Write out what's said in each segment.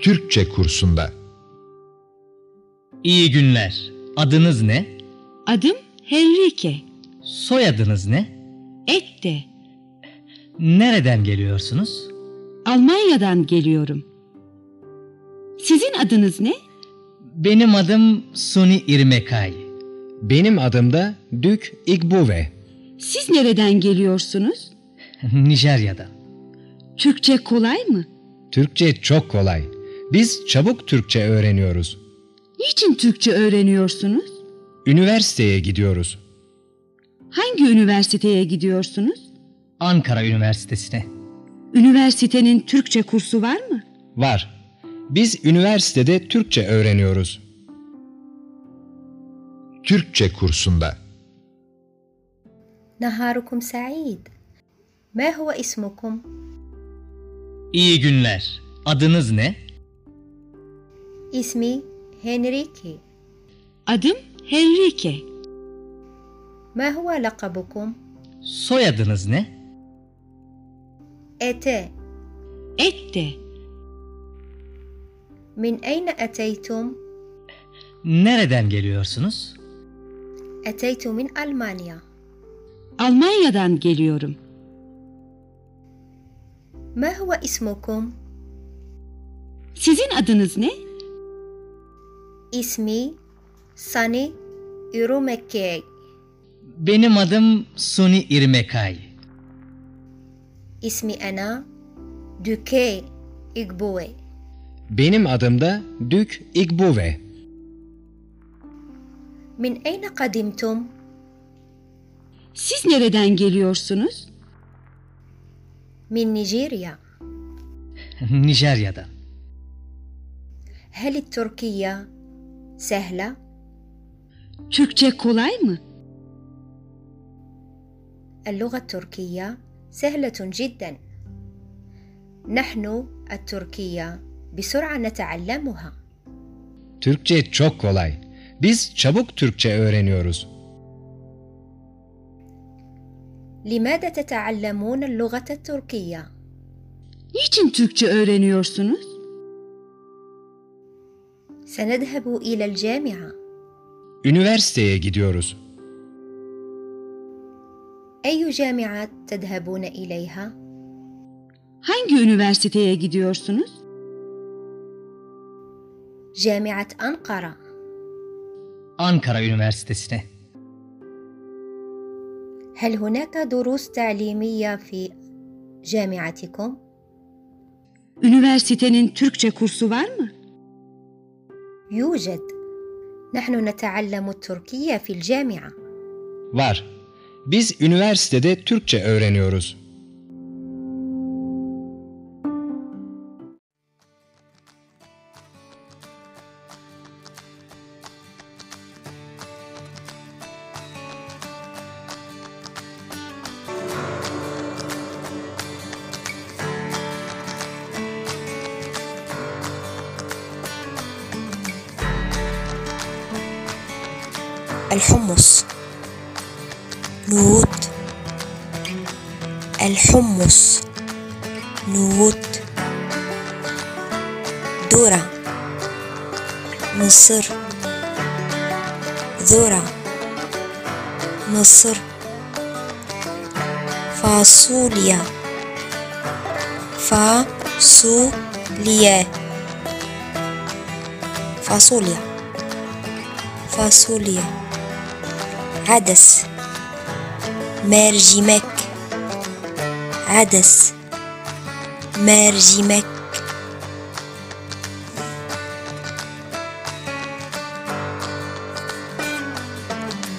Türkçe kursunda. İyi günler. Adınız ne? Adım Henrike. Soyadınız ne? Ette. Nereden geliyorsunuz? Almanya'dan geliyorum. Sizin adınız ne? Benim adım Suni İrmekay. Benim adım da Dük Igbuve. Siz nereden geliyorsunuz? Nijerya'dan. Türkçe kolay mı? Türkçe çok kolay. Biz çabuk Türkçe öğreniyoruz. Niçin Türkçe öğreniyorsunuz? Üniversiteye gidiyoruz. Hangi üniversiteye gidiyorsunuz? Ankara Üniversitesi'ne. Üniversitenin Türkçe kursu var mı? Var. Biz üniversitede Türkçe öğreniyoruz. Türkçe kursunda. Naharukum Said. Ma huwa ismukum? İyi günler. Adınız ne? İsmi Henrique. Adım Henrique. Ma huwa lakabukum? Soyadınız ne? Ete. Ette. Min eyne eteytum? Nereden geliyorsunuz? Eteytu min Almanya. Almanya'dan geliyorum. Ma huwa ismukum? Sizin adınız ne? İsmi Sani Irumekay. Benim adım Suni Irmekay. İsmi ana Düke Igboe. Benim adım da Dük Igboe. Min eyne kadimtum? Siz nereden geliyorsunuz? Min Nijerya. Nijerya'dan. Heli Türkiye? سهلة Türkçe kolay mı? اللغة التركية سهلة جدا نحن التركية بسرعة نتعلمها Türkçe çok kolay. Biz çabuk Türkçe öğreniyoruz. لماذا تتعلمون اللغة التركية Niçin Türkçe öğreniyorsunuz? سنذهب إلى الجامعة Üniversiteye gidiyoruz. أي جامعة تذهبون إليها Hangi üniversiteye gidiyorsunuz? جامعة أنقرة Ankara Üniversitesi'ne. هل هناك دروس تعليمية في جامعتكم Üniversitenin Türkçe kursu var mı? يوجد نحن نتعلم التركية في الجامعة Var. Biz üniversitede Türkçe öğreniyoruz. الحمص. نود الحمص. نود ذرة. مصر ذرة. مصر فاصوليا. فاصوليا. فاصوليا. فاصوليا. عدس. مرجمك. عدس. مرجمك.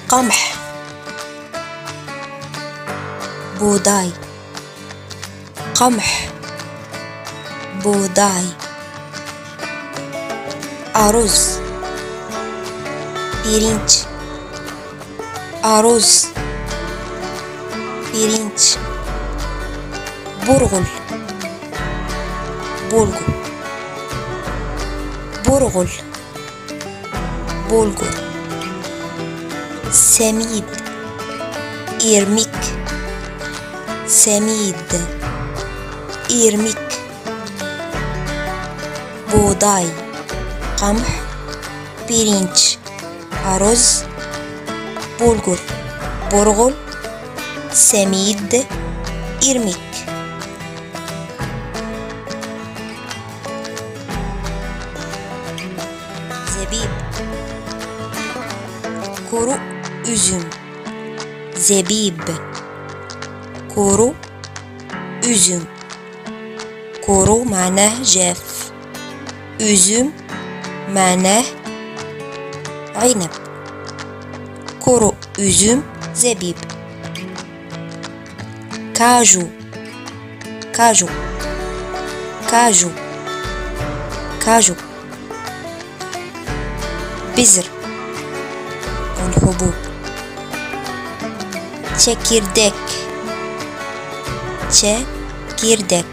قمح. بوداي قمح. بوداي أرز. بيرينج aruz, pirinç, burgul, bulgur, burgul, bulgur, semid, irmik, semid, irmik, buğday, kamh, pirinç, aruz, bulgur, burgul, semid, irmik. Zebib, kuru üzüm, zebib, kuru üzüm. كورو معناه جاف üzüm معناه عنب كورو üzüm, zebib. Kaju, kaju, kaju, kaju. Bizir, unhubub. Çekirdek, çekirdek,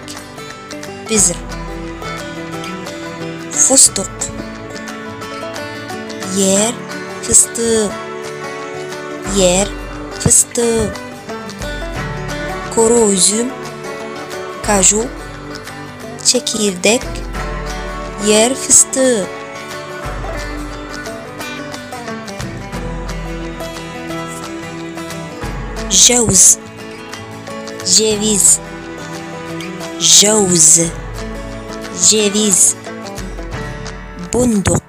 bizir. Fıstık, yer fıstığı yer fıstığı, kuru üzüm, kaju, çekirdek, yer fıstığı. Jauz, ceviz, jauz, ceviz, bunduk,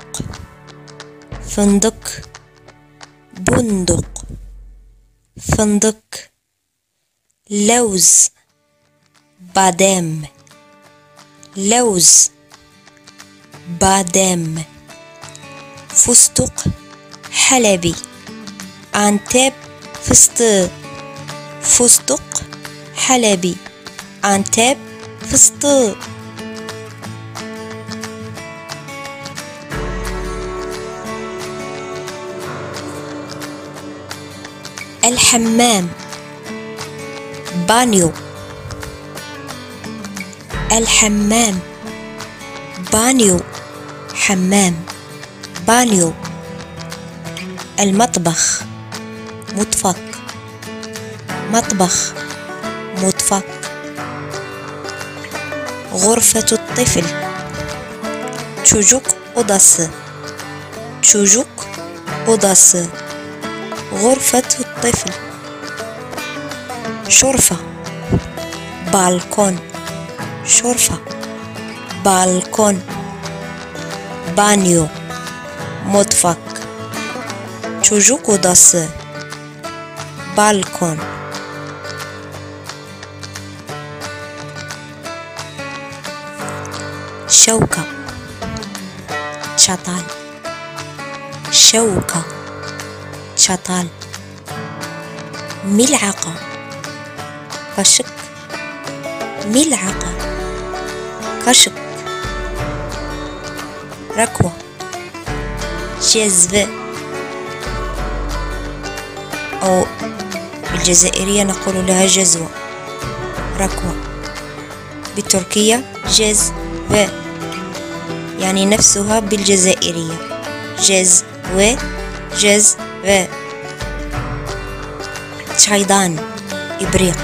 fındık, bunduk. فندق لوز بادام. لوز بادام. فستق حلبي. أنتاب فست. فستق حلبي. أنتاب فستق الحمام. بانيو. الحمام. بانيو. حمام. بانيو. المطبخ. مطفق. مطبخ. مطفق. غرفة الطفل. çocuk odası çocuk odası غرفة الطفل. شرفة. بالكون. شرفة. بالكون. بانيو. مطفك تشوجوكو داس. بالكون. شوكة. شطال شوكة. Çatal ملعقة. kaşık ملعقة. kaşık ركوة. جزوة أو بالجزائرية نقول لها جزوة. ركوة. بالتركية جزوة. يعني نفسها بالجزائرية. جزوة. جزوة. Çaydan إبريق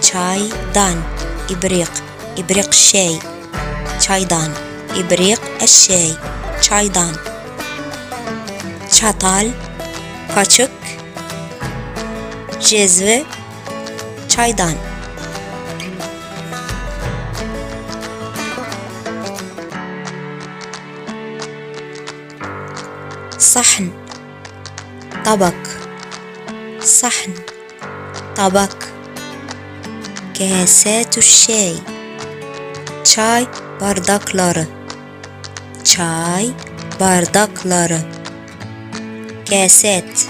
çaydan إبريق إبريق الشاي çaydan إبريق الشاي çaydan çatal kaşık cezve çaydan صحن طبق صحن طبق كاسات الشاي çay bardakları çay bardakları keset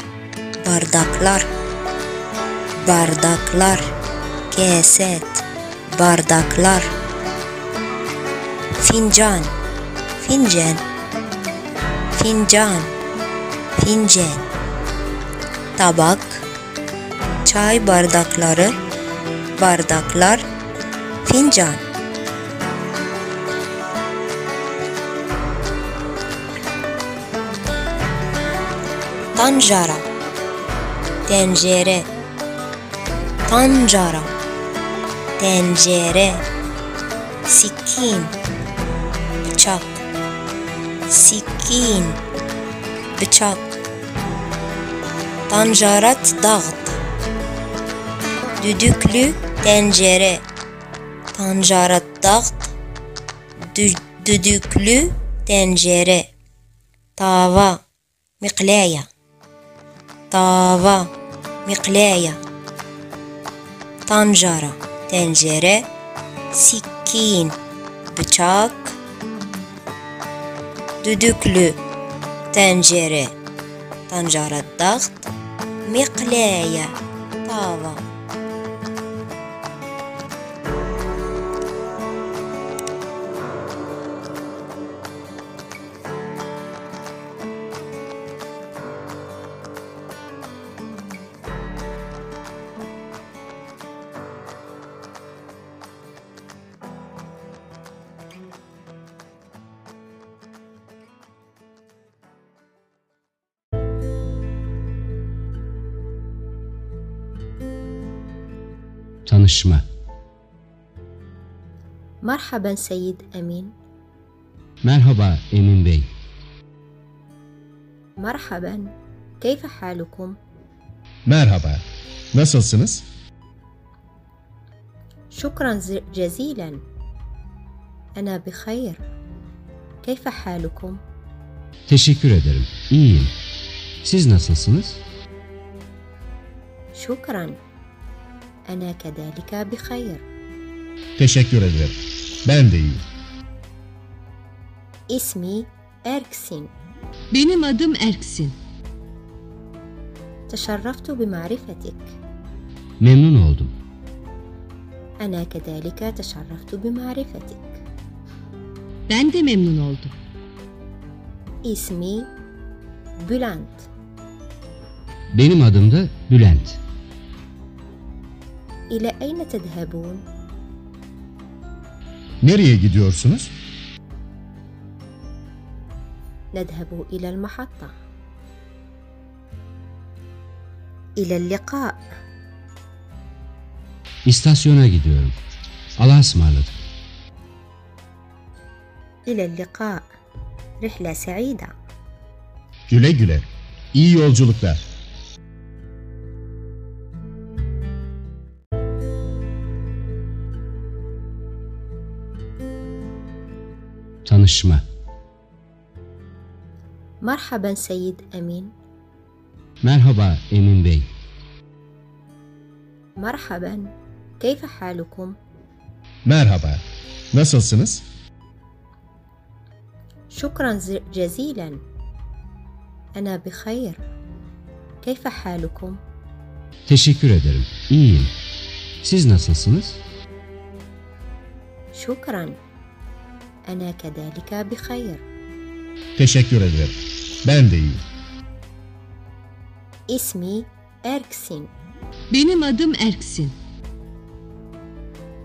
bardaklar bardaklar keset bardaklar fincan fincan fincan fincan tabak çay bardakları bardaklar fincan. Tanjara Tencere. Tanjara Tencere. Sikin bıçak. Sikin bıçak. Tancarat dağıt Düdüklü tencere Tancarat dağıt Dü- Düdüklü tencere Tava Miklaya Tava Miklaya Tancara Tencere Sikin Bıçak Düdüklü Tencere Tancara dağıt Miklaya Tava Tanışma. مرحبا سيد أمين Merhaba Emin Bey. مرحبا كيف حالكم؟ Merhaba. Nasılsınız? شكرا ز- جزيلا أنا بخير كيف حالكم؟ Teşekkür ederim. İyiyim. Siz nasılsınız? شكرا أنا كذلك بخير Teşekkür ederim. Ben de iyiyim. اسمي إركسين Benim adım Erksin. تشرفت بمعرفتك Memnun oldum. أنا كذلك تشرفت بمعرفتك Ben de memnun oldum. اسمي بولانت Benim adım da Bülent. إلى أين تذهبون؟ Nereye gidiyorsunuz? نذهب إلى المحطة إلى اللقاء İstasyona gidiyorum. Allah'a ısmarladık. إلى اللقاء رحلة سعيدة Güle güle. İyi yolculuklar. Tanışma. مرحبا سيد أمين Merhaba Emin Bey. مرحبا كيف حالكم؟ Merhaba. Nasılsınız? شكرا جزيلا أنا بخير كيف حالكم؟ Teşekkür ederim. İyiyim. Siz nasılsınız? شكرا أنا كذلك بخير Teşekkür ederim. Ben de iyiyim. اسمي إركسين Benim adım Erksin.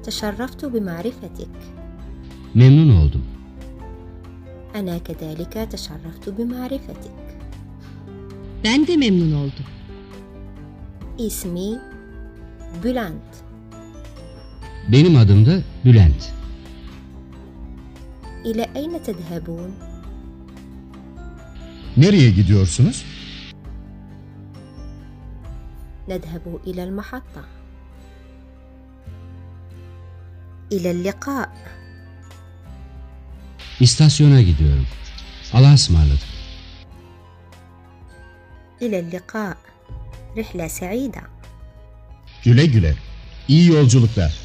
تشرفت بمعرفتك Memnun oldum. أنا كذلك تشرفت بمعرفتك Ben de memnun oldum. اسمي بولانت Benim adım da Bülent. إلى أين تذهبون؟ Nereye gidiyorsunuz? نذهب إلى المحطة إلى اللقاء İstasyona gidiyorum. Allah'a ısmarladık. إلى اللقاء رحلة سعيدة Güle güle. İyi yolculuklar.